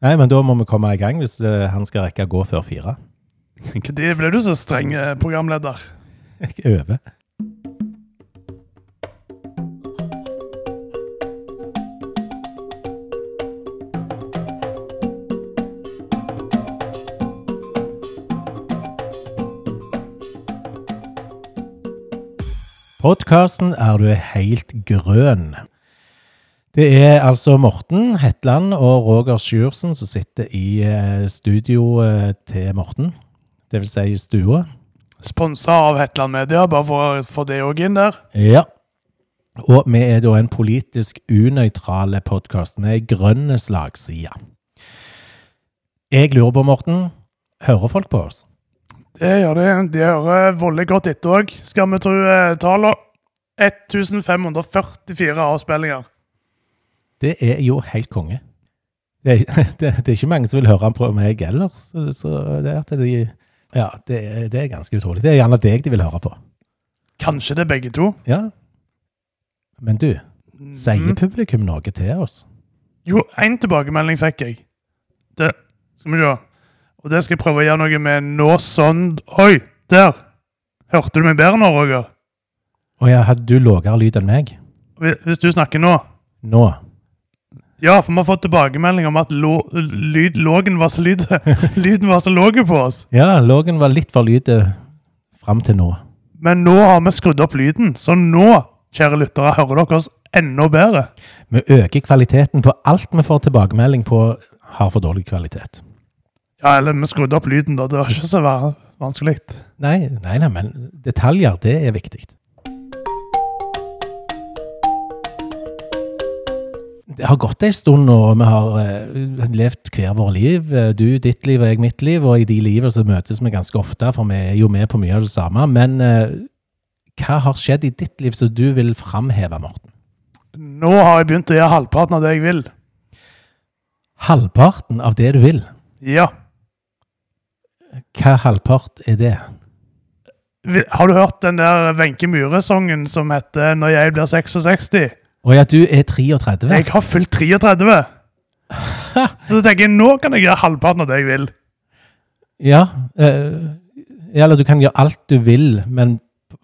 Nei, men da må vi komme i gang hvis det, han skal rekke å gå før fire. Når ble du så streng eh, programleder? Jeg øver. Podkasten er du helt grønn. Det er altså Morten Hetland og Roger Sjursen som sitter i eh, studio eh, til Morten. Det vil si i stua. Sponsa av Hetland Media, bare for å få det òg inn der. Ja. Og vi er da en politisk unøytrale podkast med grønne slagside. Jeg lurer på, Morten, hører folk på oss? Det gjør de. De hører voldelig godt etter òg. Skal vi tro eh, tallene 1544 avspillinger. Det er jo helt konge. Det er, det, det er ikke mange som vil høre på meg ellers. Så, så det, er de, ja, det, det er ganske utrolig. Det er gjerne deg de vil høre på. Kanskje det er begge to. Ja. Men du, sier Mm. publikum noe til oss? Jo, én tilbakemelding fikk jeg. Det Skal vi se. Og det skal jeg prøve å gjøre noe med nå sånn Oi, der! Hørte du meg bedre nå, Roger? Å ja, hadde du lavere lyd enn meg? Hvis du snakker nå. Nå? Ja, for vi har fått tilbakemelding om at lyd, lågen var så lyd, lyden var så låg på oss. Ja, lågen var litt for lyd fram til nå. Men nå har vi skrudd opp lyden, så nå, kjære lyttere, hører dere oss enda bedre. Vi øker kvaliteten på alt vi får tilbakemelding på har for dårlig kvalitet. Ja, eller vi skrudde opp lyden, da. Det var ikke så va- vanskelig. Nei, nei, nei, men detaljer, det er viktig. Det har gått en stund nå, og vi har eh, levd hver vår liv. Eh, Du ditt liv og jeg mitt liv, og i de livene så møtes vi ganske ofte, for vi er jo med på mye av det samme. Men eh, hva har skjedd i ditt liv som du vil framheve, Morten? Nå har jeg begynt å gjøre halvparten av det jeg vil. Halvparten av det du vil. Ja. Hva halvpart er det? Har du hørt den der Wenche Myhre-sangen som heter 'Når jeg blir 66'? Å ja, du er 33. Jeg har fylt 33. Så tenker jeg, nå kan jeg gjøre halvparten av det jeg vil. Ja, eh, eller du kan gjøre alt du vil, men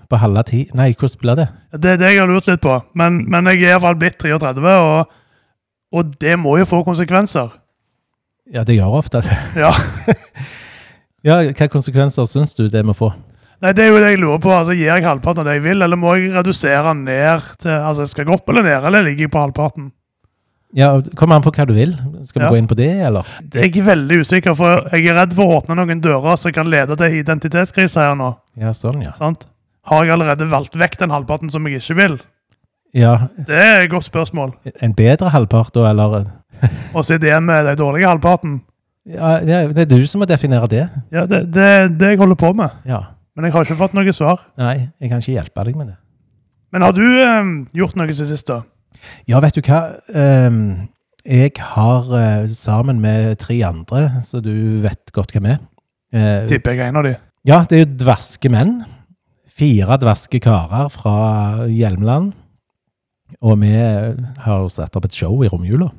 på halve tid. Nei, hvordan blir det? Det er det jeg har lurt litt på. Men, men jeg er iallfall blitt 33, og, og det må jo få konsekvenser. Ja, det gjør ofte det. Ja. Ja, hva konsekvenser syns du det må få? Nei, Det er jo det jeg lurer på. altså Gir jeg halvparten av det jeg vil, eller må jeg redusere ned til altså Skal jeg gå opp eller ned, eller ligger jeg på halvparten? Ja, Kommer an på hva du vil. Skal vi Ja. gå inn på det, eller? Det er jeg veldig usikker, for jeg er redd for å åpne noen dører som kan lede til identitetskrise her nå. Ja, sånn, ja. Sånn? Har jeg allerede valgt vekk den halvparten som jeg ikke vil? Ja, Det er et godt spørsmål. En bedre halvpart, da, eller? Og sitte igjen med den dårlige halvparten. Ja, Det er du som må definere det. Ja, det, det er det jeg holder på med. Ja. Men jeg har ikke fått noe svar. Nei, jeg kan ikke hjelpe deg med det. Men har du um, gjort noe siden sist, da? Ja, vet du hva? Um, jeg har uh, sammen med tre andre, så du vet godt hvem er. uh, Tipper jeg er en av de. Ja, det er jo dverske menn. Fire dverske karer fra Hjelmeland. Og vi har satt opp et show i romjula.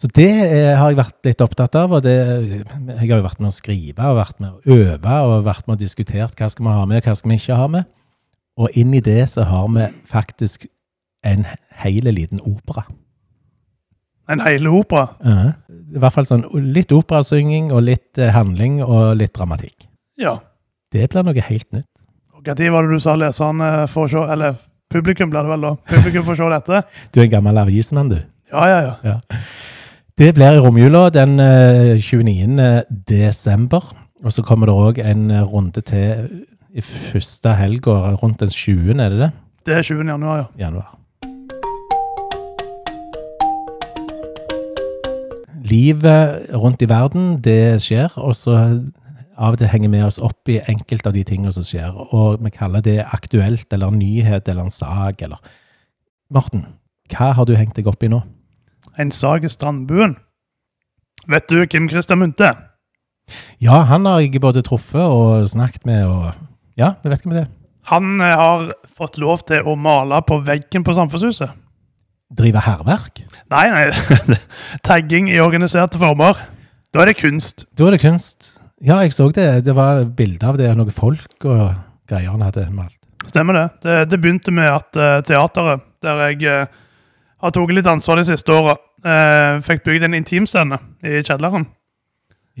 Så det har jeg vært litt opptatt av. og det, Jeg har jo vært med å skrive og vært med å øve og vært med å diskutere hva skal vi ha med, og hva skal vi ikke ha med. Og inn i det så har vi faktisk en hele liten opera. En hel opera. Ja. I hvert fall sånn litt operasynging og litt eh, handling og litt dramatikk. Ja. Det blir noe helt nytt. Og Når var det du sa leserne får se Eller publikum, blir det vel da. Publikum får se dette. Du er en gammel avismann, du. Ja, ja, ja. Det blir i romjula den eh, 29. desember. Og så kommer det òg en eh, runde til i første helga, rundt den 20., er det det? Det er 20. januar, ja. Januar. Livet rundt i verden, det skjer, og så av og til henger vi oss opp i enkelte av de tingene som skjer. Og vi kaller det aktuelt, eller nyhet, eller en sak, eller Morten, hva har du hengt deg opp i nå? En sak i Strandbuen. Vet du Kim Christian Munthe? Ja, han har jeg både truffet og snakket med, og ja, vi vet ikke det det. Han eh, har fått lov til å male på veggen på Samfunnshuset. drive hærverk? Nei, nei. Tagging i organiserte former. Da er det kunst. Da er det kunst. Ja, jeg så det. Det var bilder av det, noen folk og greier han hadde malt. Stemmer det. Det, det begynte med at eh, teateret, der jeg eh, har tatt litt ansvar de siste åra, eh, fikk bygd en intimscene i kjelleren.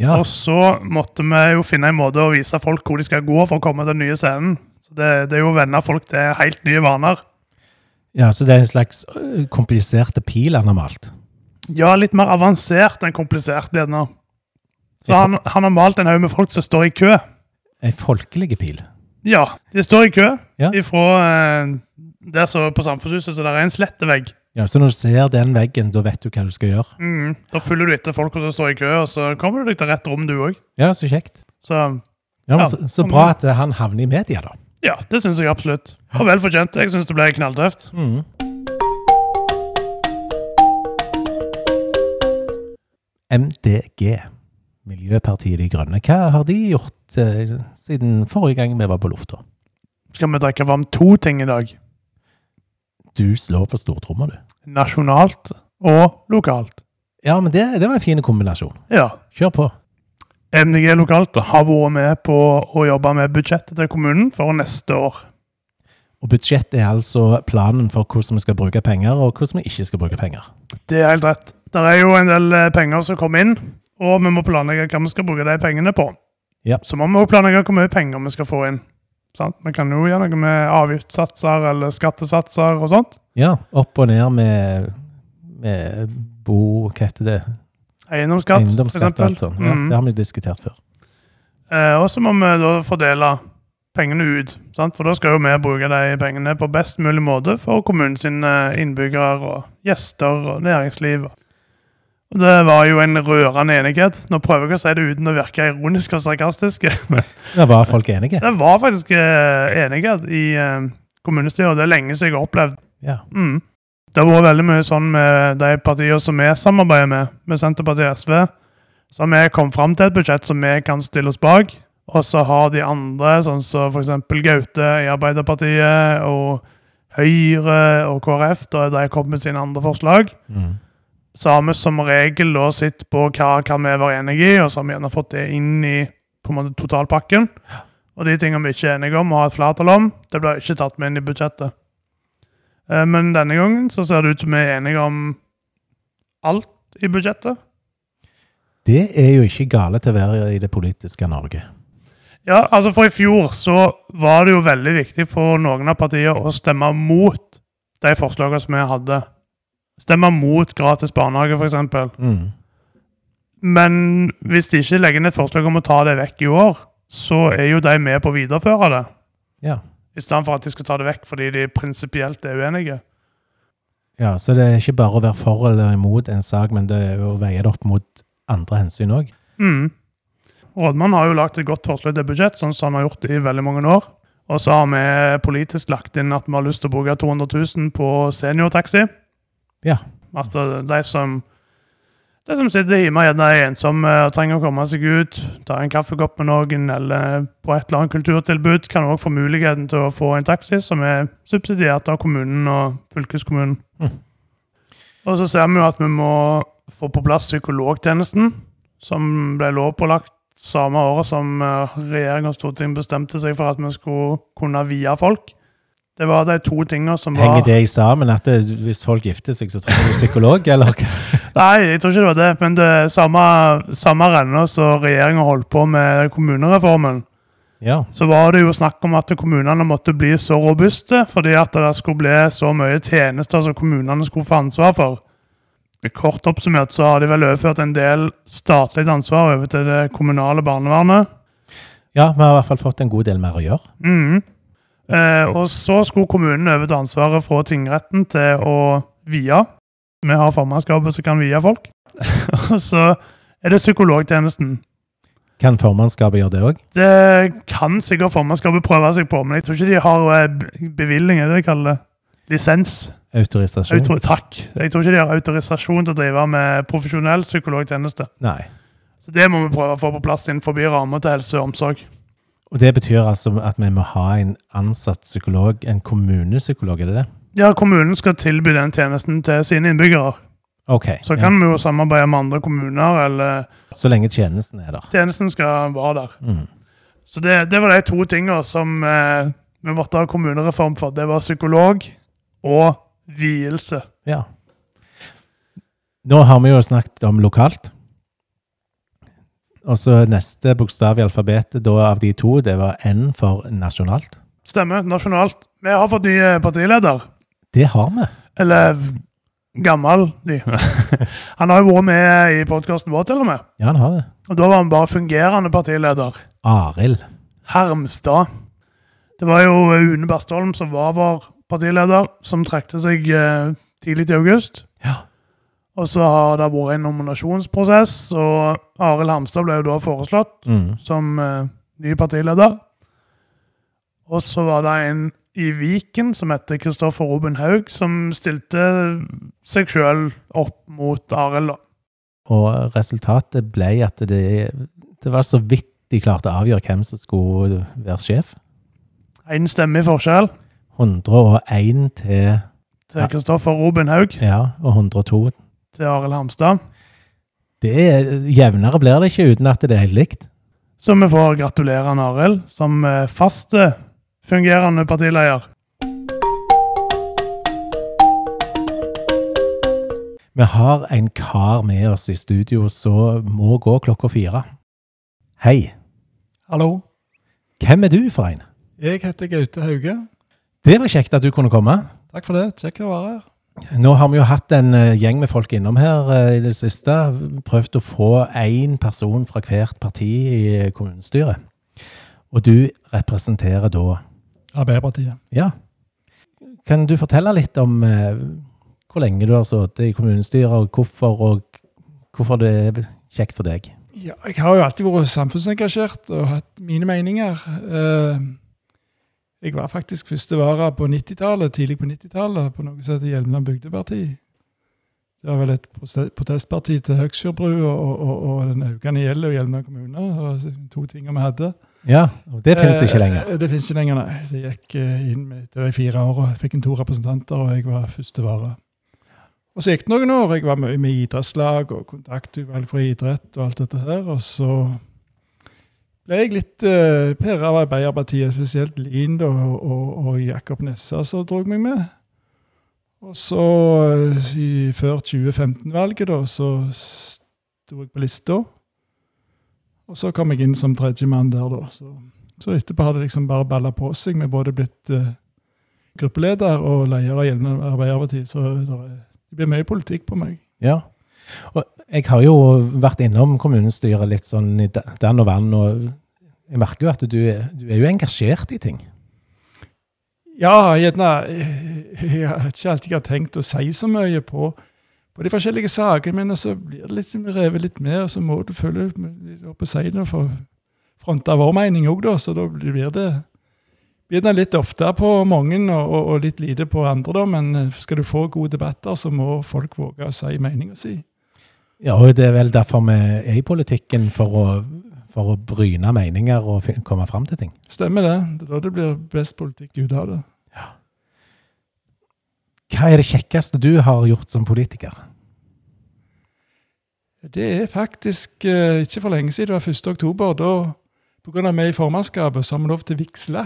Ja, Og så måtte vi jo finne en måte å vise folk hvor de skal gå for å komme til den nye scenen. Så det, det er jo å venne folk til helt nye vaner. ja, så det er en slags øh, kompliserte pil han har malt. Ja, litt mer avansert enn komplisert, Denne. Så han, han har malt en haug med folk som står i kø. Ei folkelig pil. Ja, de står i kø Ja. ifra eh, der så på Samfunnshuset, så det er en slettevegg. Ja, Så når du ser den veggen, da vet du hva du skal gjøre. Mm, da følger du etter folk som står i kø, og så kommer du deg til rett rom, du òg. Ja, så kjekt. Så Ja, men Ja, så, så bra at øh, han havner i media, da. ja, det syns jeg absolutt. Og vel fortjent. Jeg syns det ble knalltøft. Mm. MDG, Miljøpartiet De Grønne. Hva har de gjort eh, siden forrige gang vi var på lufta? Skal vi trekke varm to ting i dag? Du slår på stortromma, du. Nasjonalt og lokalt. Ja, men det, det var en fin kombinasjon. Ja. Kjør på. MDG lokalt har vært med på å jobbe med budsjettet til kommunen for neste år. Og budsjettet er altså planen for hvordan vi skal bruke penger, og hvordan vi ikke skal bruke penger. Det er helt rett. Det er jo en del eh, penger som kommer inn, og vi må planlegge hva vi skal bruke de pengene på. Ja. Så må vi også planlegge hvor mye penger vi skal få inn. Sant? Vi kan jo gjøre noe med avgiftssatser eller skattesatser og sånt. Ja, opp og ned med, med bo... Hva heter det? Eiendomsskatt, for Eiendomsskatt og eksempel. alt sånt. Ja, Mm. det har vi diskutert før. Eh, og så må vi da fordele pengene ut. Sant? For da skal jo vi bruke de pengene på best mulig måte for kommunens innbyggere og gjester og næringsliv. Det var jo en rørende enighet. Nå prøver jeg å si det uten å virke ironisk og sarkastisk. Men Da var folk enige. det var faktisk eh, enighet i eh, kommunestyret. Det er lenge siden jeg har opplevd. Ja. Mm. Det har vært veldig mye sånn med de partiene som vi samarbeider med, med Senterpartiet og SV. Så vi kommet fram til et budsjett som vi kan stille oss bak. Og så har de andre, sånn som f.eks. Gaute i Arbeiderpartiet og Høyre og KrF, da de kommet med sine andre forslag. Mm. Så har vi som regel da sett på hva kan vi være enige i, og så har vi gjerne fått det inn i på en måte totalpakken. Og de tingene vi ikke er enige om og har et flertall om, det blir ikke tatt med inn i budsjettet. Eh, Men denne gangen så ser det ut som vi er enige om alt i budsjettet. Det er jo ikke gale til å være i det politiske Norge. Ja, altså For i fjor så var det jo veldig viktig for noen av partiene å stemme mot de forslagene som vi hadde. Stemme mot gratis barnehage, f.eks. Mm. Men hvis de ikke legger ned forslag om å ta det vekk i år, så er jo de med på å videreføre det. Ja. I stedet for at de skal ta det vekk fordi de prinsipielt er uenige. ja, så det er ikke bare å være for eller imot en sak, men det er å veie det opp mot andre hensyn òg. Mm. Rådmannen har jo lagt et godt forslag til budsjett, sånn som han har gjort i veldig mange år. Og så har vi politisk lagt inn at vi har lyst til å bruke 200 000 på seniortaxi. Ja. At de som de som sitter hjemme gjerne er ensomme og trenger å komme seg ut, ta en kaffekopp med noen eller på et eller annet kulturtilbud, kan òg få muligheten til å få en taxi som er subsidiert av kommunen og fylkeskommunen. Mm. Og så ser vi jo at vi må få på plass psykologtjenesten, som ble lovpålagt samme året som eh, regjering og storting bestemte seg for at vi skulle kunne vie folk. Det var de to tingene som var Henger det sammen at det, hvis folk gifter seg, så trenger du psykolog, eller? Nei, jeg tror ikke det var det. Men det samme, samme renna som regjeringa holdt på med kommunereformen. Ja. Så var det jo snakk om at kommunene måtte bli så robuste, fordi at det skulle bli så mye tjenester som kommunene skulle få ansvar for. Kort oppsummert så har de vel overført en del statlig ansvar over til det kommunale barnevernet. ja, vi har i hvert fall fått en god del mer å gjøre. Mhm. Eh, og så skulle kommunen overta ansvaret fra tingretten til å vie. Vi har formannskapet som kan vie folk. og så er det psykologtjenesten. Kan formannskapet gjøre det òg? Det kan sikkert formannskapet prøve seg på, men jeg tror ikke de har bevilgning, bevilling, er det de kaller det? Lisens. Autorisasjon? Autor takk. Jeg tror ikke de har autorisasjon til å drive med profesjonell psykologtjeneste. Nei. Så det må vi prøve å få på plass innenfor ramma til helse og omsorg. Og det betyr altså at vi må ha en ansatt psykolog, en kommunepsykolog, er det det? Ja, kommunen skal tilby den tjenesten til sine innbyggere. Okay, Så ja. kan vi jo samarbeide med andre kommuner, eller Så lenge tjenesten er der. tjenesten skal være der. Mm. Så det, det var de to tingene som eh, vi måtte ha kommunereform for. Det var psykolog og vielse. Ja. Nå har vi jo snakket om lokalt. Og så neste bokstav i alfabetet da, av de to, det var N for nasjonalt. Stemmer. Nasjonalt. Vi har fått ny eh, partileder. Det har vi. Eller gammel ny. Han har jo vært med i podkasten vår, til og med. Ja, han har det. Og da var han bare fungerende partileder. Arild. Hermstad. Det var jo Une Bastholm som var vår partileder, som trekte seg eh, tidlig i august. Ja. Og så har det vært en nominasjonsprosess, og Arild Hamstad ble jo da foreslått Mm. som uh, ny partileder. Og så var det en i Viken som heter Kristoffer Robin Haug, som stilte seg sjøl opp mot Arild. Og resultatet ble at det, det var så vidt de klarte å avgjøre hvem som skulle være sjef. Én stemme i forskjell 101 til til Kristoffer Robin Haug Ja, og 102 til Arild Hamstad. Det er, Jevnere blir det ikke uten at det er helt likt. Så vi får gratulere Arild som faste fast eh, fungerende partileder. Vi har en kar med oss i studio som må gå klokka fire. Hei. Hallo, Hvem er du for en? jeg heter Gaute Hauge. Det var kjekt at du kunne komme. Takk for det. Kjekt å være her. Nå har vi jo hatt en eh, gjeng med folk innom her eh, i det siste. Prøvd å få én person fra hvert parti i kommunestyret. Og du representerer da Arbeiderpartiet. Ja. Kan du fortelle litt om eh, hvor lenge du har sittet i kommunestyret, og hvorfor, og hvorfor det er kjekt for deg? Ja, jeg har jo alltid vært samfunnsengasjert og hatt mine meninger. Eh, Jeg var faktisk første vara på 90-tallet, tidlig på 90-tallet, på noe som heter Hjelmeland bygdeparti. Det var vel et protestparti til Høgsfjordbru og, og, og den økende gjelden og Hjelmeland kommune. og To ting vi hadde. Ja, og det finnes ikke lenger. Eh, Det finnes ikke lenger, nei. Det gikk eh, inn etter det i fire år, og jeg fikk en to representanter, og jeg var første vare. Og så gikk det noen år. Jeg var mye med idrettslag og kontaktutvalg for idrett og alt dette her. Og så ble jeg litt uh, per av Arbeiderpartiet, spesielt Lien og, og, og Jakob Nessa som dro meg med. Og så, eh, i, før 2015-valget, da, så sto jeg på lista. Og så kom jeg inn som tredjemann der, da. Så, så etterpå har det liksom bare balla på seg. Vi er både blitt uh, gruppeleder og leder av Gjeldende Arbeiderparti, så det blir mye politikk på meg. Ja. Og jeg har jo vært innom kommunestyret litt sånn i den og vann, og jeg merker jo at du, du er jo engasjert i ting. Ja, gjerne Jeg har ikke alltid har tenkt å si så mye på, på de forskjellige sakene, men så blir det liksom revet litt med, og så må du følge opp og si det for fronte vår mening òg, da. Så da blir det, blir det litt ofte på mange og, og, litt lite på andre, da. Men skal du få gode debatter, så må folk våge å si meninga si. Ja, og det er vel derfor vi er i politikken, for å, for å bryne meninger og komme fram til ting. Stemmer det. Det er da det blir best politikk ut av det. Hva er det kjekkeste du har gjort som politiker? Det er faktisk eh, ikke for lenge siden, det var 1. oktober. Da, av meg i formannskapet, så har vi lov til å vigsle.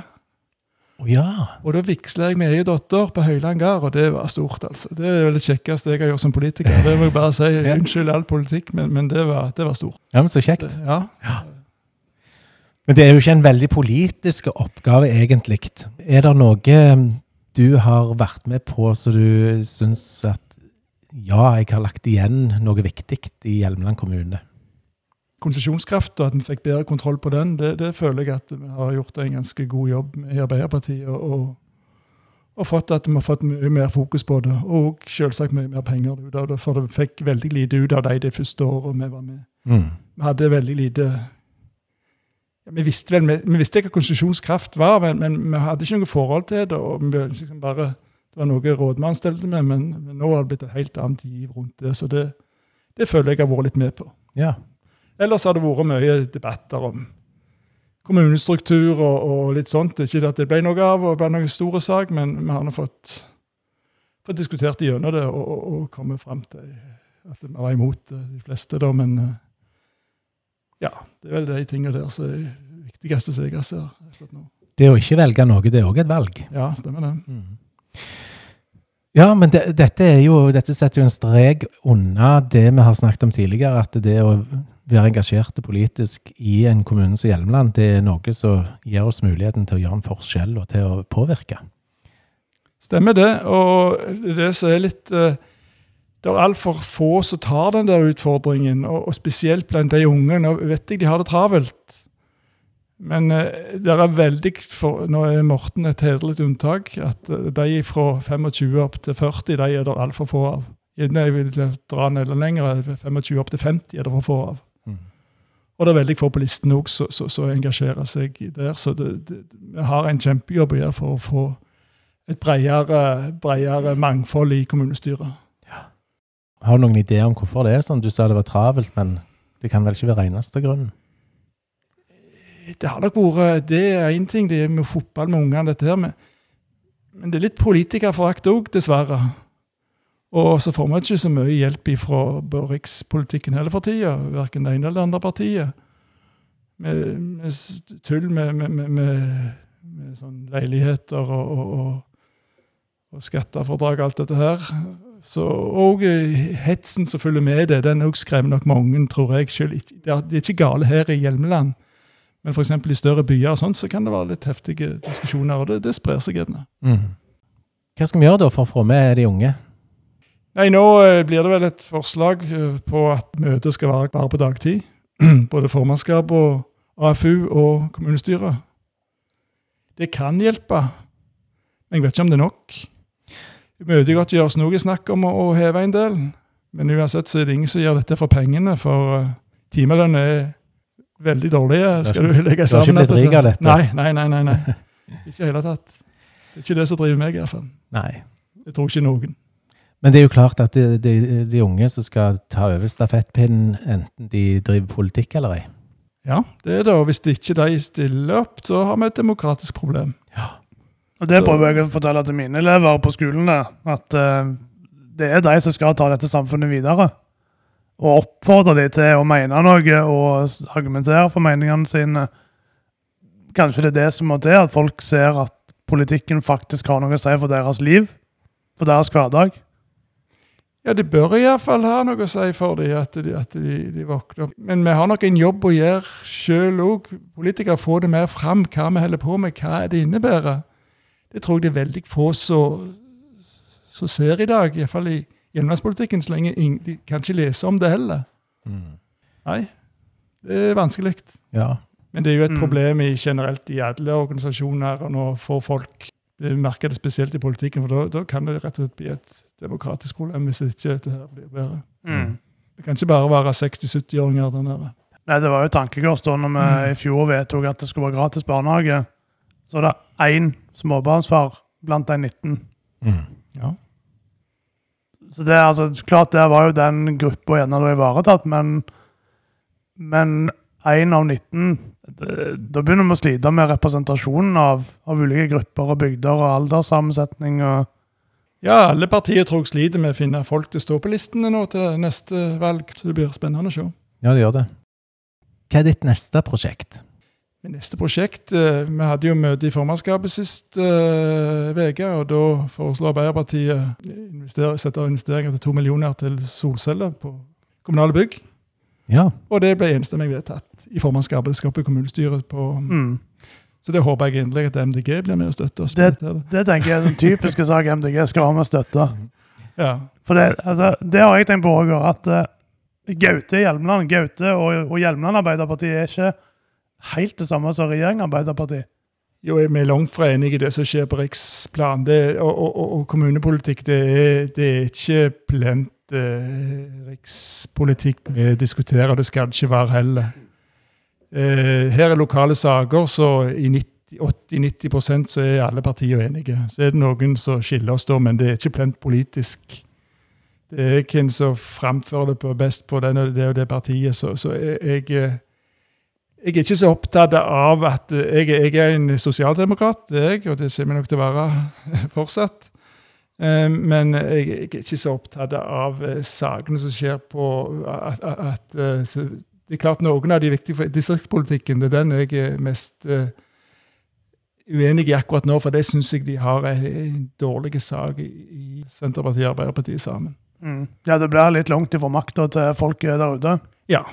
Å ja. Og da vigsla jeg med egen datter på Høyland gard, og det var stort, altså. Det er det kjekkeste jeg har gjort som politiker. Det må jeg bare si. Ja. Unnskyld all politikk, men, men det, var, det var stort. ja, men så kjekt. Det, ja. Men det er jo ikke en veldig politisk oppgave, egentlig. Er det noe um, du har vært med på så du syns at ja, jeg har lagt igjen noe viktig i Hjelmeland kommune? Konsesjonskraft, og at vi fikk bedre kontroll på den, det, det føler jeg at vi har gjort en ganske god jobb med i Arbeiderpartiet. Og, og, fått at vi har fått mye mer fokus på det, og selvsagt mye mer penger ut av det. For det fikk veldig lite ut av dem det første året vi var med. Mm. Vi hadde veldig lite vi, visste vel, vi, vi visste ikke hva konsesjonskraft var, men, men vi hadde ikke noe forhold til det. og vi liksom bare, Det var noe rådmannen stelte med, men, men nå har det blitt et helt annet giv rundt det. Så det, det føler jeg har vært litt med på. Ja. Ellers har det vært mye debatter om kommunestruktur og, og litt sånt. Ikke at det ble noe av og ble noen store sak, men vi har nå fått fått diskutert gjennom det og, og, og kommet fram til at vi var imot de fleste, da. Men eh, ja, det er vel de tingene der som er viktigste som jeg ser. akkurat nå. Det å ikke velge noe, det er òg et valg. Ja, stemmer det. Ja, men det, dette, er jo, dette setter jo en strek unna det vi har snakket om tidligere, at det å være engasjerte politisk i en kommune som Hjelmeland, det er noe som gir oss muligheten til å gjøre en forskjell og til å påvirke. Stemmer det. Og det som er litt eh, Det er altfor få som tar den der utfordringen, og, spesielt blant de unge. Nå vet jeg de har det travelt. Men eh, det er veldig for, Nå er Morten et hederlig unntak. At eh, de fra 25 opp til 40 de er det altfor få av. Gjerne jeg vil dra den enda lenger. 25 opp til 50 er det for få av. Og det er veldig få på listen òg som engasjerer seg der. Så det, det, vi har en kjempejobb å gjøre for å få et bredere, bredere mangfold i kommunestyret. Har du noen idé om hvorfor det er sånn? Du sa det var travelt, men det kan vel ikke være eneste grunnen? Det har nok vært Det er én ting, det er med fotball med ungene, dette her. Men, men det er litt politikerforakt òg, dessverre. Og så får vi ikke så mye hjelp fra rikspolitikken heller for tida. Verken det ene eller det andre partiet. Med, med tull med, med, med, sånn leiligheter og, og, og, og skattefordrag og alt dette her. Så, og hetsen som følger med det, den også skremmer nok mange, tror jeg. Selv, det er ikke gale her i Hjelmeland. Men f.eks. i større byer og sånt, så kan det være litt heftige diskusjoner, og det, det sprer seg gjerne. Mm. Hva skal vi gjøre da for å få med de unge? Nei, nå eh, blir det vel et forslag eh, på at møtet skal være bare på dagtid. Både formannskap og AFU og kommunestyret. Det kan hjelpe, men jeg vet ikke om det er nok. Møtegodtgjørelsen er noe snakk om å, heve en del, men uansett så er det ingen som gjør dette for pengene, for uh, timelønn er veldig dårlige. Skal du legge du har ikke blitt rik av dette? Nei, nei, nei. nei, nei. Ikke i hele tatt. Det er ikke det som driver meg, i hvert fall. Nei. Jeg tror ikke noen. Men det er jo klart at de, de, de unge som skal ta over stafettpinnen, enten de driver politikk eller ei. Ja, det er det. Og hvis de ikke de stiller opp, så har vi et demokratisk problem. Ja. Og Det prøver jeg å fortelle til mine elever på skolene. At uh, det er de som skal ta dette samfunnet videre. Og oppfordre dem til å mene noe og argumentere for meningene sine. Kanskje det er det som må til, at folk ser at politikken faktisk har noe å si for deres liv. For deres hverdag. Ja, det bør iallfall ha noe å si for dem at de, at de, de våkner. Men vi har nok en jobb å gjøre sjøl òg. Politikere får det mer fram hva vi holder på med, hva det innebærer. Det tror jeg det er veldig få som ser i dag, iallfall i gjennomgangspolitikken, så lenge de kan ikke lese om det heller. Mm. Nei, det er vanskelig. Ja. Men det er jo et Mm. problem i, generelt i alle organisasjoner. og Nå får folk Vi merker det spesielt i politikken, for da, da kan det rett og slett bli et demokratisk problem hvis ikke dette her blir bedre. Mm. Det kan ikke bare være 60-70-åringer der nede. Nei, Det var jo tankekors da når vi i fjor vedtok at det skulle være gratis barnehage. Så det én småbarnsfar blant de 19. Mm. Ja. Så det er altså, klart der var jo den gruppa gjerne ivaretatt, men men én av 19 det- Da begynner vi å slite med representasjonen av, av ulike grupper og bygder og alderssammensetning. og ja, alle partier tror jeg sliter med å finne folk til å stå på listene nå til neste valg, så det blir spennende å se. ja, det gjør det. Hva er ditt neste prosjekt? Neste prosjekt eh, Vi hadde jo møte i formannskapet sist uke, og da foreslo Arbeiderpartiet investere, sette av investeringer til to millioner til solceller på kommunale bygg. Ja. Og det ble enstemmig vedtatt i formannskapet. Det skal opp i kommunestyret. på... mm. Så det håper jeg endelig at MDG blir med og støtter oss. Det- Det tenker jeg er en typisk sak MDG skal være med og støtte. Ja. For det, altså, det har jeg tenkt på òg, at uh, Gaute i Hjelmeland Gaute og, og Hjelmeland Arbeiderparti er ikke helt det samme som regjering Arbeiderparti. Jo, vi er langt fra enig i det som skjer på riksplan. Det, og, og, og, kommunepolitikk, det er, det er ikke plent rikspolitikk vi diskuterer, det skal det ikke være heller. Eh, her er lokale saker, så i 80-90% så er alle partier enige. Så er det noen som skiller oss da, men det er ikke plent politisk. Det er hvem som framfører det på best på den, det og det partiet. Så, så jeg, jeg eh, er ikke så opptatt av at jeg, jeg er en sosialdemokrat, det er jeg, og det kommer jeg nok til å være fortsatt. Eh, men jeg, er ikke så opptatt av eh, sakene som skjer på at, at, at eh, Det er klart noen av de viktige for distriktspolitikken. Det er den jeg er mest uenig i akkurat nå, for det syns jeg de har en, dårlig sak i, Senterpartiet og Arbeiderpartiet sammen. Mm. Ja, det blir litt langt ifra makta til folket der ute. Ja.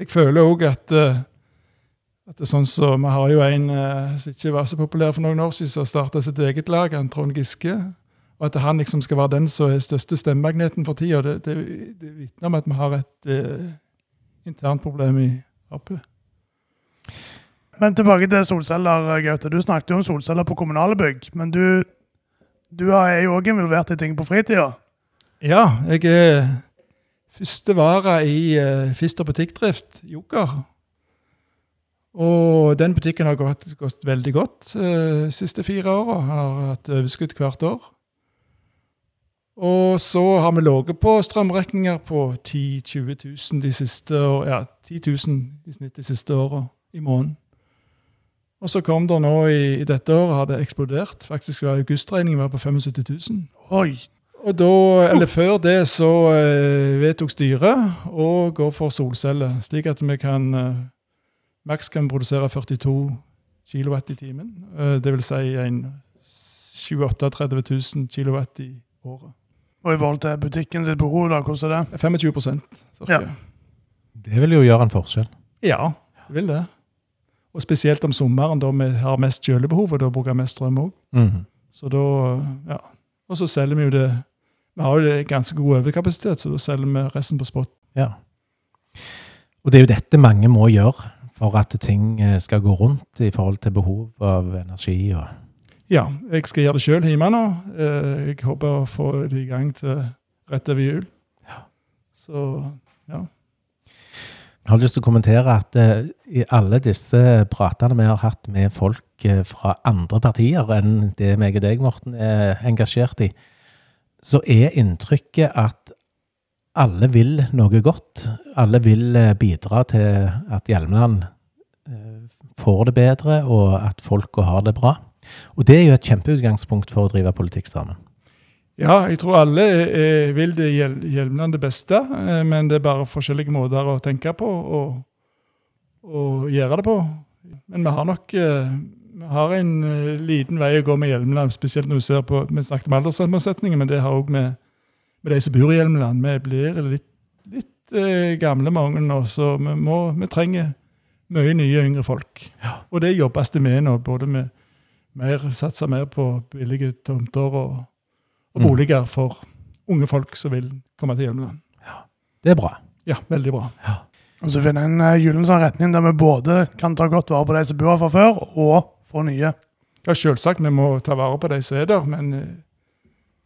Jeg føler òg at, at det er sånn så, Vi har jo en eh, som ikke var så populær for noen år siden, som starta sitt eget lag, en Trond Giske. Og at han liksom skal være den som er største stemmemagneten for tida, det, det, det vitner om at vi har et eh, internt problem i Ap. Men tilbake til solceller, Gaute. Du snakket jo om solceller på kommunale bygg. Men du, du er jo òg involvert i ting på fritida. Ja, jeg er første vare i uh, Fister butikkdrift, Joker. Og den butikken har gått, gått veldig godt de uh, siste fire åra. Har hatt overskudd hvert år. Og så har vi ligget på strømregninger på 10 000-20 000 de siste ja, 10 000 i snitt de siste åra i måneden. Og så kom det nå i, i dette året, har det eksplodert. Faktisk var augustregningen var på 75 000. Oi! Og da, eller før det, så eh, vedtok styret å gå for solceller, slik at vi kan eh, Maks kan produsere 42 kW i timen. Eh, det vil si en 28 000 kW i året. Og i forhold til butikken sitt behov, da, hvordan er det? 25 cirka. Ja. Det vil jo gjøre en forskjell. Ja, det vil det. Og spesielt om sommeren, da vi har mest kjølebehov, og da bruker vi mest strøm òg. Mhm. Så da, ja. Og så selger vi jo det Vi har jo det ganske god overkapasitet, så da selger vi resten på spot. Ja. Og det er jo dette mange må gjøre for at ting eh, skal gå rundt i forhold til behov av energi. og Ja, jeg skal gjøre det sjøl hjemme nå. Eh, Jeg håper å få det i gang til rett over jul. Ja. Så ja. Jeg har lyst til å kommentere at eh, i alle disse pratene vi har hatt med folk eh, fra andre partier enn det meg og deg, Morten, er engasjert i, så er inntrykket at alle vil noe godt. Alle vil bidra til at Hjelmeland får det bedre, og at folka har det bra. Og det er jo et kjempeutgangspunkt for å drive politikk sammen. Ja, jeg tror alle eh, vil det hjel Hjelmeland det beste, eh, men det er bare forskjellige måter å tenke på og, og gjøre det på. Men vi har nok eh, vi har en eh, liten vei å gå med Hjelmeland, spesielt når du ser på Vi snakket om alderssammensetningen, men det har òg med, med de som bor i Hjelmeland. Vi blir litt, litt eh, gamle mange nå, så vi, må, vi trenger mye nye yngre folk. Ja. Og det jobbes det med nå, både med mer, satse mer på billige tomter og, og Mm. boliger for unge folk som vil komme til Hjelmeland. Det er bra. Ja, veldig bra. Og så finne en uh, gyllen sånn retning der vi både kan ta godt vare på de som bor her fra før, og få nye. Ja, Selvsagt vi må ta vare på de som er der, men eh,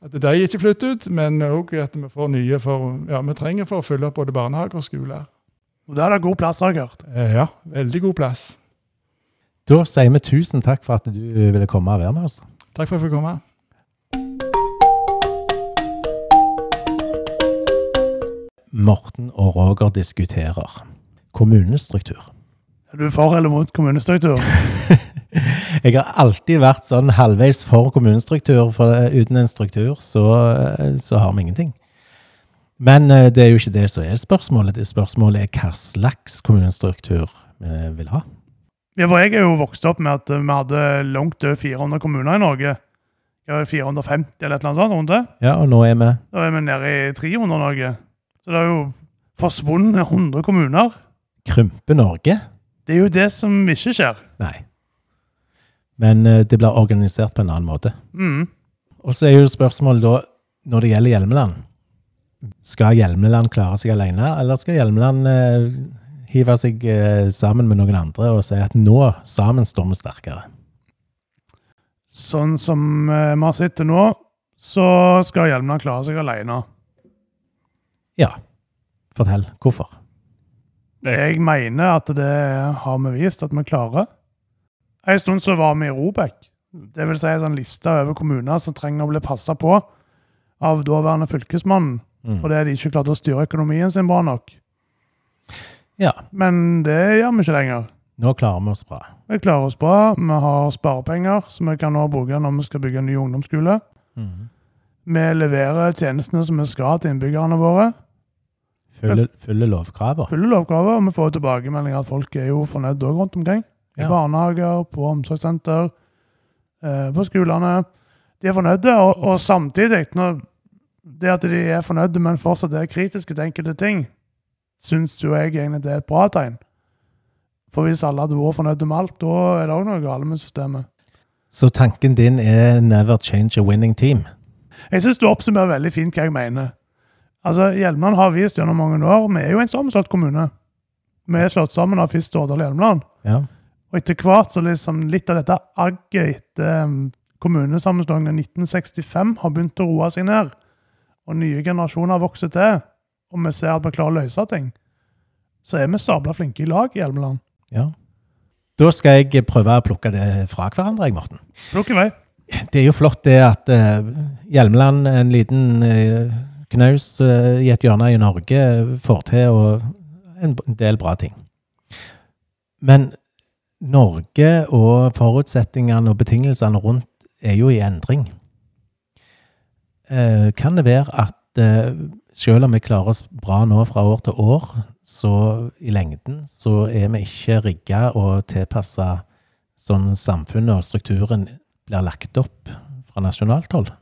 at de ikke flytter ut. Men òg at vi får nye for ja, vi trenger for å fylle opp både barnehager og skoler. Og der er det god plass, har jeg hørt. Eh, Ja, veldig god plass. Da sier vi tusen takk for at du ville komme og være med oss. Takk for at jeg fikk komme. Morten og Roger diskuterer kommunestruktur. Er du for eller mot kommunestruktur? Jeg har alltid vært sånn halvveis for kommunestruktur, for eh, uten en struktur så, eh, så har vi ingenting. Men eh, det er jo ikke det som er spørsmålet. Det spørsmålet er hva slags kommunestruktur vi vil ha. Ja, for jeg er jo vokst opp med at eh, vi hadde langt over 400 kommuner i Norge. Ja, 450 eller et eller annet sånt rundt det. Ja, og nå er vi Da er vi nede i 300 Norge. Så det er jo forsvunnet 100 kommuner. krympe Norge. Det er jo det som ikke skjer. Nei. Men eh, det blir organisert på en annen måte. Mm. Og så er jo spørsmålet da, når det gjelder Hjelmeland, skal Hjelmeland klare seg alene, eller skal Hjelmeland eh, hive seg eh, sammen med noen andre og si at nå, sammen står vi sterkere? Sånn som eh, vi har sett det nå, så skal Hjelmeland klare seg alene. Ja. Fortell. Hvorfor? Jeg mener at det har vi vist at vi klarer. En stund så var vi i Robek. Det vil si en sånn liste over kommuner som trenger å bli passa på av daværende fylkesmannen, Mm. fordi de ikke klarte å styre økonomien sin bra nok. Ja, Men det gjør vi ikke lenger. nå klarer vi oss bra. Vi klarer oss bra. Vi har sparepenger som vi kan nå bruke når vi skal bygge en ny ungdomsskole. Mm. Vi leverer tjenestene som vi skal til innbyggerne våre. Følger, følger Fulle Følger og vi får tilbakemeldinger at folk er jo fornøyd òg rundt omkring. I Ja. barnehager, på omsorgssenter, eh, på skolene. De er fornøyde, og, og samtidig, det at de er fornøyde, men fortsatt er kritiske til enkelte ting, syns jo jeg egentlig det er et bra tegn. For hvis alle hadde vært fornøyde med alt, da er det òg noe galt med systemet. Så tanken din er 'never change a winning team'? Jeg syns du oppsummerer veldig fint hva jeg mener. Altså, Hjelmeland har vist gjennom mange år Vi er jo en sammenslått kommune. Vi er slått sammen av Fist, Årdal og Hjelmeland. Ja. Og etter hvert så liksom litt av dette agget etter um, kommunesammenslåingen i 1965 har begynt å roe seg ned. Og nye generasjoner har vokst til. Og vi ser at vi klarer å løse ting. Så er vi sabla flinke i lag i Hjelmeland. ja. Da skal jeg prøve å plukke det fra hverandre, jeg, Morten. Plukk i vei. Det er jo flott det at uh, Hjelmeland, en liten uh, knaus uh, i et hjørne i Norge, får til en del bra ting. Men Norge og forutsetningene og betingelsene rundt er jo i endring. Kan det være at selv om vi klarer oss bra nå fra år til år, så i lengden så er vi ikke rigga og tilpassa sånn samfunnet og strukturen blir lagt opp fra nasjonalt hold?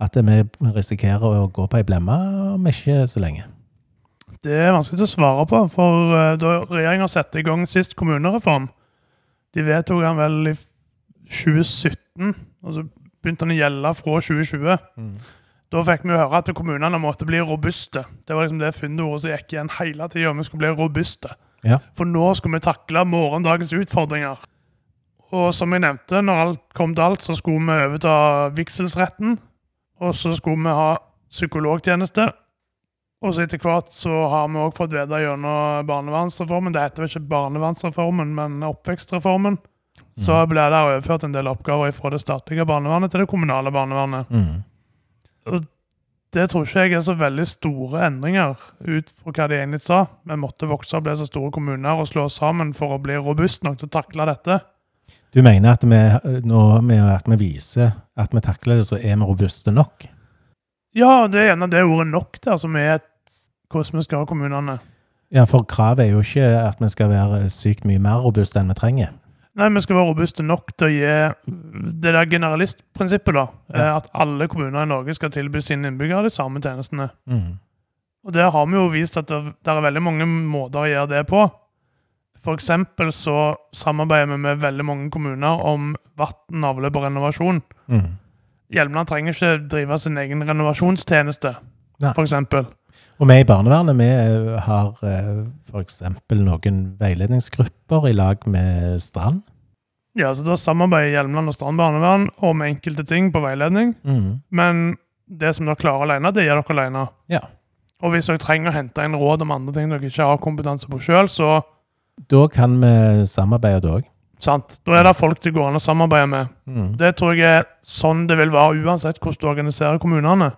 At vi risikerer å gå på ei blemme om ikke så lenge? Det er vanskelig å svare på, for eh, da regjeringa satte i gang sist kommunereform De vedtok den vel i 2017, og så begynte den å gjelde fra 2020. Da fikk vi høre at kommunene måtte bli robuste. Det var liksom det funneordet som gikk igjen hele tida. Vi skulle bli robuste. Ja. For nå skulle vi takle morgendagens utfordringer. Og som jeg nevnte, når alt kom til alt, så skulle vi overta vigselsretten. Og så skulle vi ha psykologtjeneste. Og så etter hvert så har vi òg fått vite gjennom barnevernsreformen Det heter vel ikke barnevernsreformen, men oppvekstreformen. Så ble det overført en del oppgaver fra det statlige barnevernet til det kommunale barnevernet. Mm. Det tror ikke jeg er så veldig store endringer ut fra hva de egentlig sa. Vi måtte vokse og bli så store kommuner og slå oss sammen for å bli robust nok til å takle dette. Du mener at vi, nå med at vi viser at vi takler det, så er vi robuste nok? Ja, det er gjerne det ordet nok der som er hvordan vi skal ha kommunene. Ja, for kravet er jo ikke at vi skal være sykt mye mer robuste enn vi trenger. Nei, vi skal være robuste nok til å gi det der generalistprinsippet, da. Ja. eh, At alle kommuner i Norge skal tilby sine innbyggere de samme tjenestene. Mm. Og der har vi jo vist at det, det er veldig mange måter å gjøre det på. Eksempel så samarbeider vi med veldig mange kommuner om vann, avløp og renovasjon. Mm. Hjelmeland trenger ikke drive sin egen renovasjonstjeneste, f.eks. Og vi i barnevernet vi eh, har f.eks. noen veiledningsgrupper i lag med Strand. Ja, så Da samarbeider Hjelmeland og Strand barnevern om enkelte ting på veiledning. Mm. Men det som dere klarer alene, det gjør dere alene. Ja. Og hvis dere trenger å hente inn råd om andre ting dere ikke har kompetanse på sjøl, så Da kan vi samarbeide òg. sant, da er det folk det går an å samarbeide med. Mm. Det tror jeg er sånn det vil være uansett hvordan du organiserer kommunene.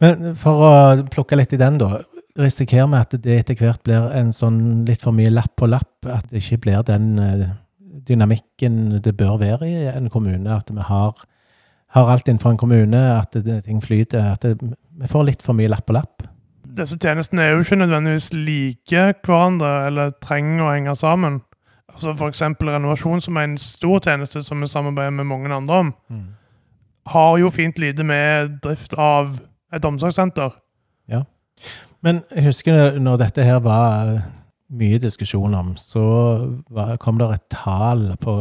Men for å plukke litt i den, da. Risikerer vi at det etter hvert blir en sånn litt for mye lapp på lapp? At det ikke blir den eh, dynamikken det bør være i en kommune? At vi har, har alt innenfor en kommune, at det, ting flyter? At det, vi får litt for mye lapp på lapp? Disse tjenestene er jo ikke nødvendigvis like hverandre eller trenger å henge sammen. Altså F.eks. renovasjon, som er en stor tjeneste som vi samarbeider med mange andre om, har jo fint lite med drift av et omsorgssenter. Men jeg husker når dette her var mye diskusjon om, så kom det et tall på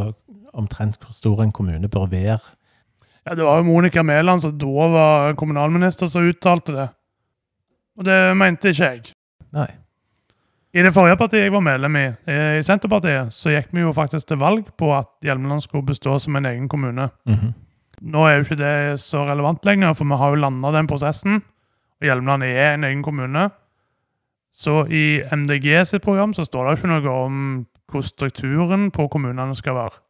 omtrent hvor stor en kommune bør være. Ja, Det var jo Monica Mæland som da var kommunalminister, som uttalte det. Og det mente ikke jeg. Nei. I det forrige partiet jeg var medlem i, i Senterpartiet, så gikk vi jo faktisk til valg på at Hjelmeland skulle bestå som en egen kommune. Mhm. Nå er jo ikke det så relevant lenger, for vi har jo landa den prosessen. Og Hjelmeland er en egen kommune. Så i MDG sitt program så står det ikke noe om hvordan strukturen på kommunene skal være.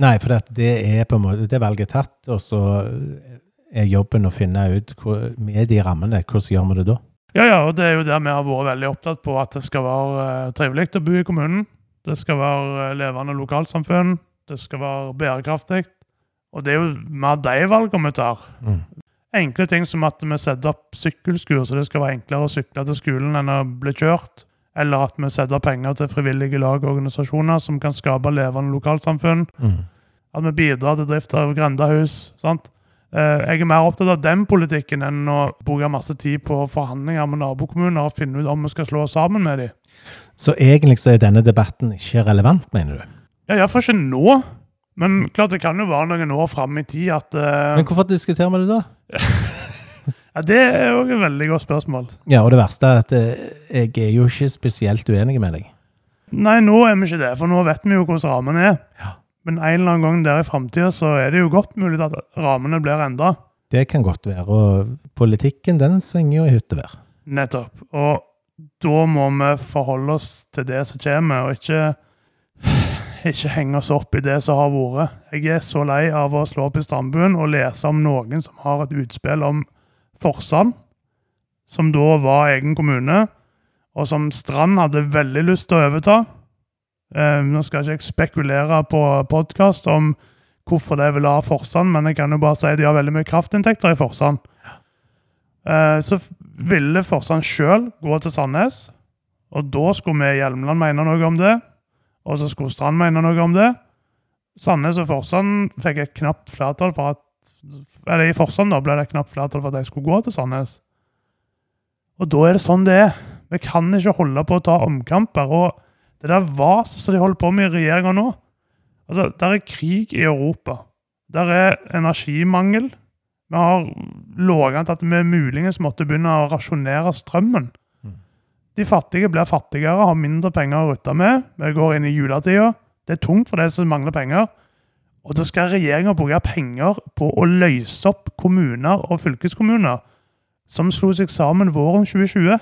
Nei, for det, det er på en måte det valget er tatt, og så er jobben å finne ut hvor, med de rammene, hvordan gjør vi det da? Ja, ja, og det er jo der vi har vært veldig opptatt på at det skal være eh, trivelig å bo i kommunen. Det skal være eh, levende lokalsamfunn. Det skal være bærekraftig. Og det er jo mer de valgene vi tar. Mm. Enkle ting som at vi setter opp sykkelskur, så det skal være enklere å sykle til skolen enn å bli kjørt. Eller at vi setter opp penger til frivillige lag og organisasjoner som kan skape levende lokalsamfunn. Mm. At vi bidrar til drift av grendehus. sant? Eh, Jeg er mer opptatt av den politikken enn å bruke masse tid på forhandlinger med nabokommuner og finne ut om vi skal slå oss sammen med dem. Så egentlig så er denne debatten ikke relevant, mener du? Ja, Iallfall ikke nå. Men klart det kan jo være noen år fram i tid at uh, Men hvorfor diskuterer vi det da? ja, Det er jo et veldig godt spørsmål. Ja, og det verste er at eh, jeg er jo ikke spesielt uenig med deg. Nei, nå er vi ikke det, for nå vet vi jo hvordan rammene er. Ja. Men en eller annen gang der i framtida så er det jo godt mulig at rammene blir endra. Det kan godt være. Og politikken, den svinger jo i hytt og vær. Nettopp. Og da må vi forholde oss til det som kommer, og ikke, ikke henge oss opp i det som har vært. Jeg er så lei av å slå opp i Strandbuen og lese om noen som har et utspill om Forsand, som da var egen kommune, og som Strand hadde veldig lyst til å overta. Eh, nå skal ikke jeg spekulere på podkast om hvorfor de vil ha Forsand, men jeg kan jo bare si at de har veldig mye kraftinntekter i Forsand. Eh, så ville Forsand sjøl gå til Sandnes, og da skulle vi i Hjelmeland mene noe om det. Og så skulle Strand mene noe om det. Sandnes og Forsand fikk et knapt flertall for at Eller i Forsand da ble det et knapt flertall for at de skulle gå til Sandnes. Og da er det sånn det er. Vi kan ikke holde på å ta omkamper. Og det der vaset som de holder på med i regjeringa nå Altså, Der er krig i Europa. Der er energimangel. Vi har til at vi muligens måtte begynne å rasjonere strømmen. De fattige blir fattigere, har mindre penger å rutte med. Vi går inn i juletida. Det er tungt for de som mangler penger. Og da skal regjeringa bruke penger på å løse opp kommuner og fylkeskommuner som slo seg sammen våren 2020.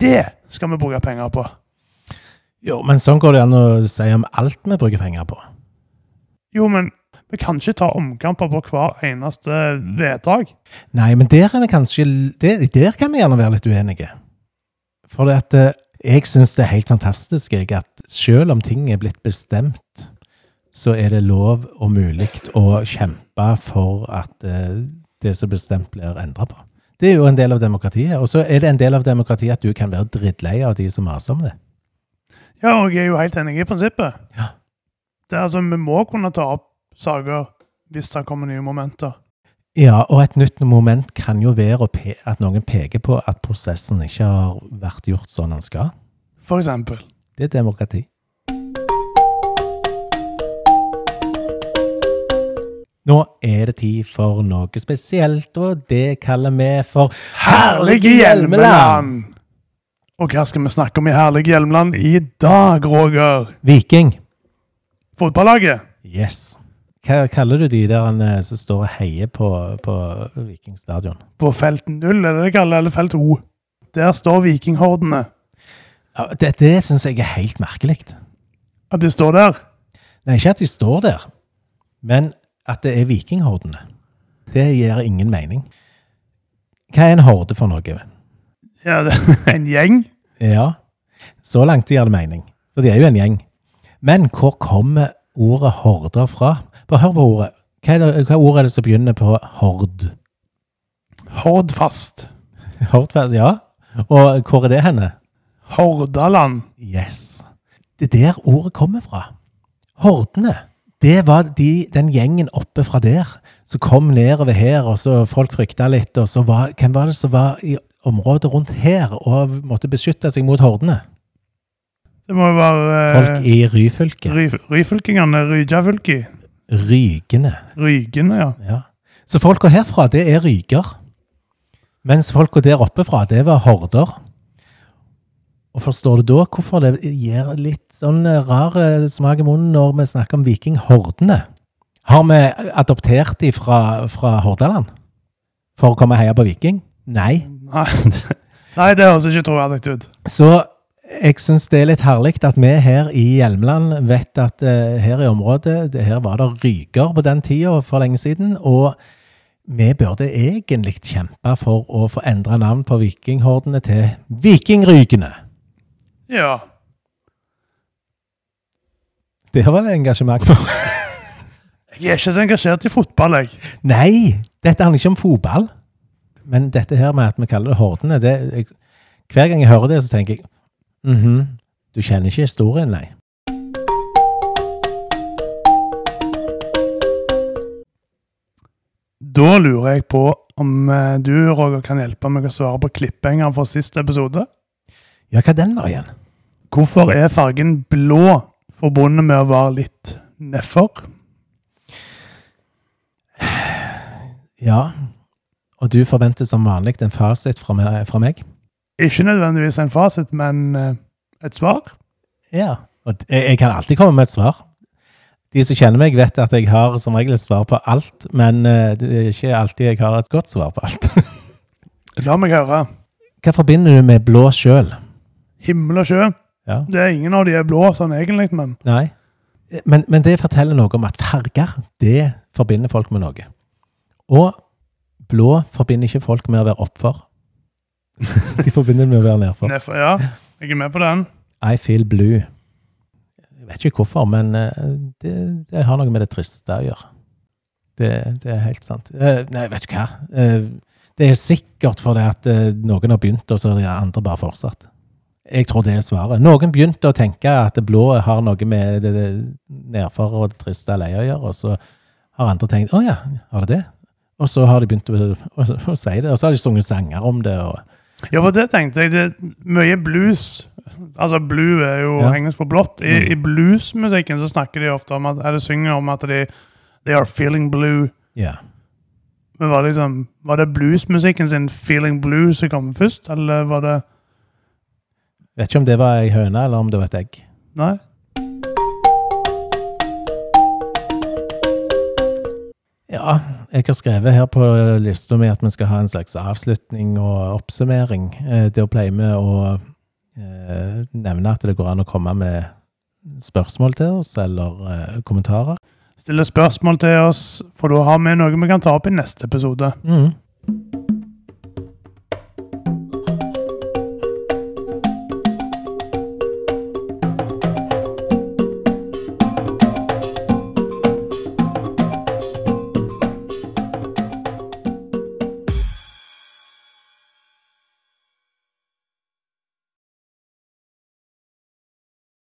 Det skal vi bruke penger på. Jo, men sånn går det an å si om alt vi bruker penger på. Jo, men vi kan ikke ta omkamper på hver eneste vedtak. Nei, men der er vi kanskje Der, der kan vi gjerne være litt uenige. For det at eh, jeg syns det er helt fantastisk jeg, at selv om ting er blitt bestemt, så er det lov og mulig å kjempe for at eh, det som er bestemt, blir endra på. Det er jo en del av demokratiet. Og så er det en del av demokratiet at du kan være drittlei av de som maser om det. Ja, og jeg er jo helt enig i prinsippet. Ja. Det er altså, Vi må kunne ta opp saker hvis det kommer nye momenter. Ja, og et nytt moment kan jo være at noen peker på at prosessen ikke har vært gjort sånn den skal. For eksempel. Det er demokrati. Nå er det tid for noe spesielt, og det kaller vi for Herlige Hjelmeland! Og hva skal vi snakke om i Herlige Hjelmeland i dag, Roger? Viking. Fotballaget? Yes. Hva kaller du de der eh, som står og heier på, på Viking stadion? På felt 0, er det det kaller eller felt O. Der står vikinghordene. Ja, det det syns jeg er helt merkelig. At de står der. Nei, ikke at de står der, men at det er vikinghordene. Det gir ingen mening. Hva er en horde for noe? Ja, det er en gjeng. Ja, så langt gir det mening. For de er jo en gjeng. Men hvor kommer ordet horder fra? Bare hør på ordet. Hva, er det, hva ord er det som begynner på hord? Hordfast. Hordfast, ja. Og hvor er det henne? Hordaland. Yes. Det er der ordet kommer fra. Hordene. Det var de, den gjengen oppe fra der som kom nedover her, og så folk frykta litt. Og så var, hvem var det som var i området rundt her og måtte beskytte seg mot hordene? Det må jo være Folk eh, i Ryfylke. ry, Ryfylkingene. Rygafylki. Rygende. Rygene, ja. Ja. Så folka herfra, det er ryger. Mens folka der oppe fra, det var horder. Og forstår du da hvorfor det gir litt sånn rar eh, smak i munnen når vi snakker om vikinghordene? Har vi adoptert de fra, fra Hordaland? For å komme og heie på Viking? Nei, Nei det høres ikke troverdig ut. Så jeg syns det er litt herlig at vi her i Hjelmeland vet at uh, her i området det, Her var det ryger på den tida for lenge siden. Og vi burde egentlig kjempe for å få endra navn på vikinghordene til Vikingrygene. Ja. Det var det engasjement for. Jeg er ikke så engasjert i fotball, jeg. Nei, Dette handler ikke om fotball, men dette her med at vi kaller det hordene det, jeg, Hver gang jeg hører det, så tenker jeg mhm, du kjenner ikke historien, nei. Da lurer jeg på om eh, du, Roger, kan hjelpe meg å svare på klippenger fra siste episode. Ja, hva den var igjen? Hvorfor er fargen blå forbundet med å være litt nedfor? Ja, og du forventer som vanlig en fasit fra meg? Ikke nødvendigvis en fasit, men eh, et svar. Ja. Og jeg, jeg kan alltid komme med et svar. De som kjenner meg, vet at jeg har som regel et svar på alt, men eh, det er ikke alltid jeg har et godt svar på alt. La meg høre. Hva forbinder du med blå sjøl? Himmel og sjø. Ja. Det er ingen av de er blå sånn egentlig, men Nei. Men, men det forteller noe om at farger, det forbinder folk med noe. Og blå forbinder ikke folk med å være oppfor. De forbinder med å være nedfor. nedfor. Ja, jeg er med på den. I feel blue. Jeg vet ikke hvorfor, men eh, det, det har noe med det triste å gjøre. Det, det er helt sant. Uh, Nei, vet du hva? Uh, Det er sikkert fordi at uh, noen har begynt, og så har andre bare fortsatt. Jeg tror det er svaret. Noen begynte å tenke at det blå har noe med det, det nedfor og det triste leie å gjøre, og så har andre tenkt å ja, har det det? Og så har de begynt å, å, å si det, og så har de sunget sanger om det. og Ja, for det tenkte jeg. Det mye blues. Altså, blue er jo Ja. engelsk for blått. I, Mm. I bluesmusikken så snakker de ofte om at Eller synger om at de They are feeling blue. Ja. Men var det liksom Var det bluesmusikken sin 'Feeling Blue' som kom først, eller var det Vet ikke om det var ei høne, eller om det var et egg. Nei? Ja, jeg har skrevet her på lista mi at vi skal ha en slags avslutning og oppsummering. Eh, Det pleier vi å eh, nevne at det går an å komme med spørsmål til oss, eller eh, kommentarer. Stille spørsmål til oss, for da har vi noe vi kan ta opp i neste episode. Mm.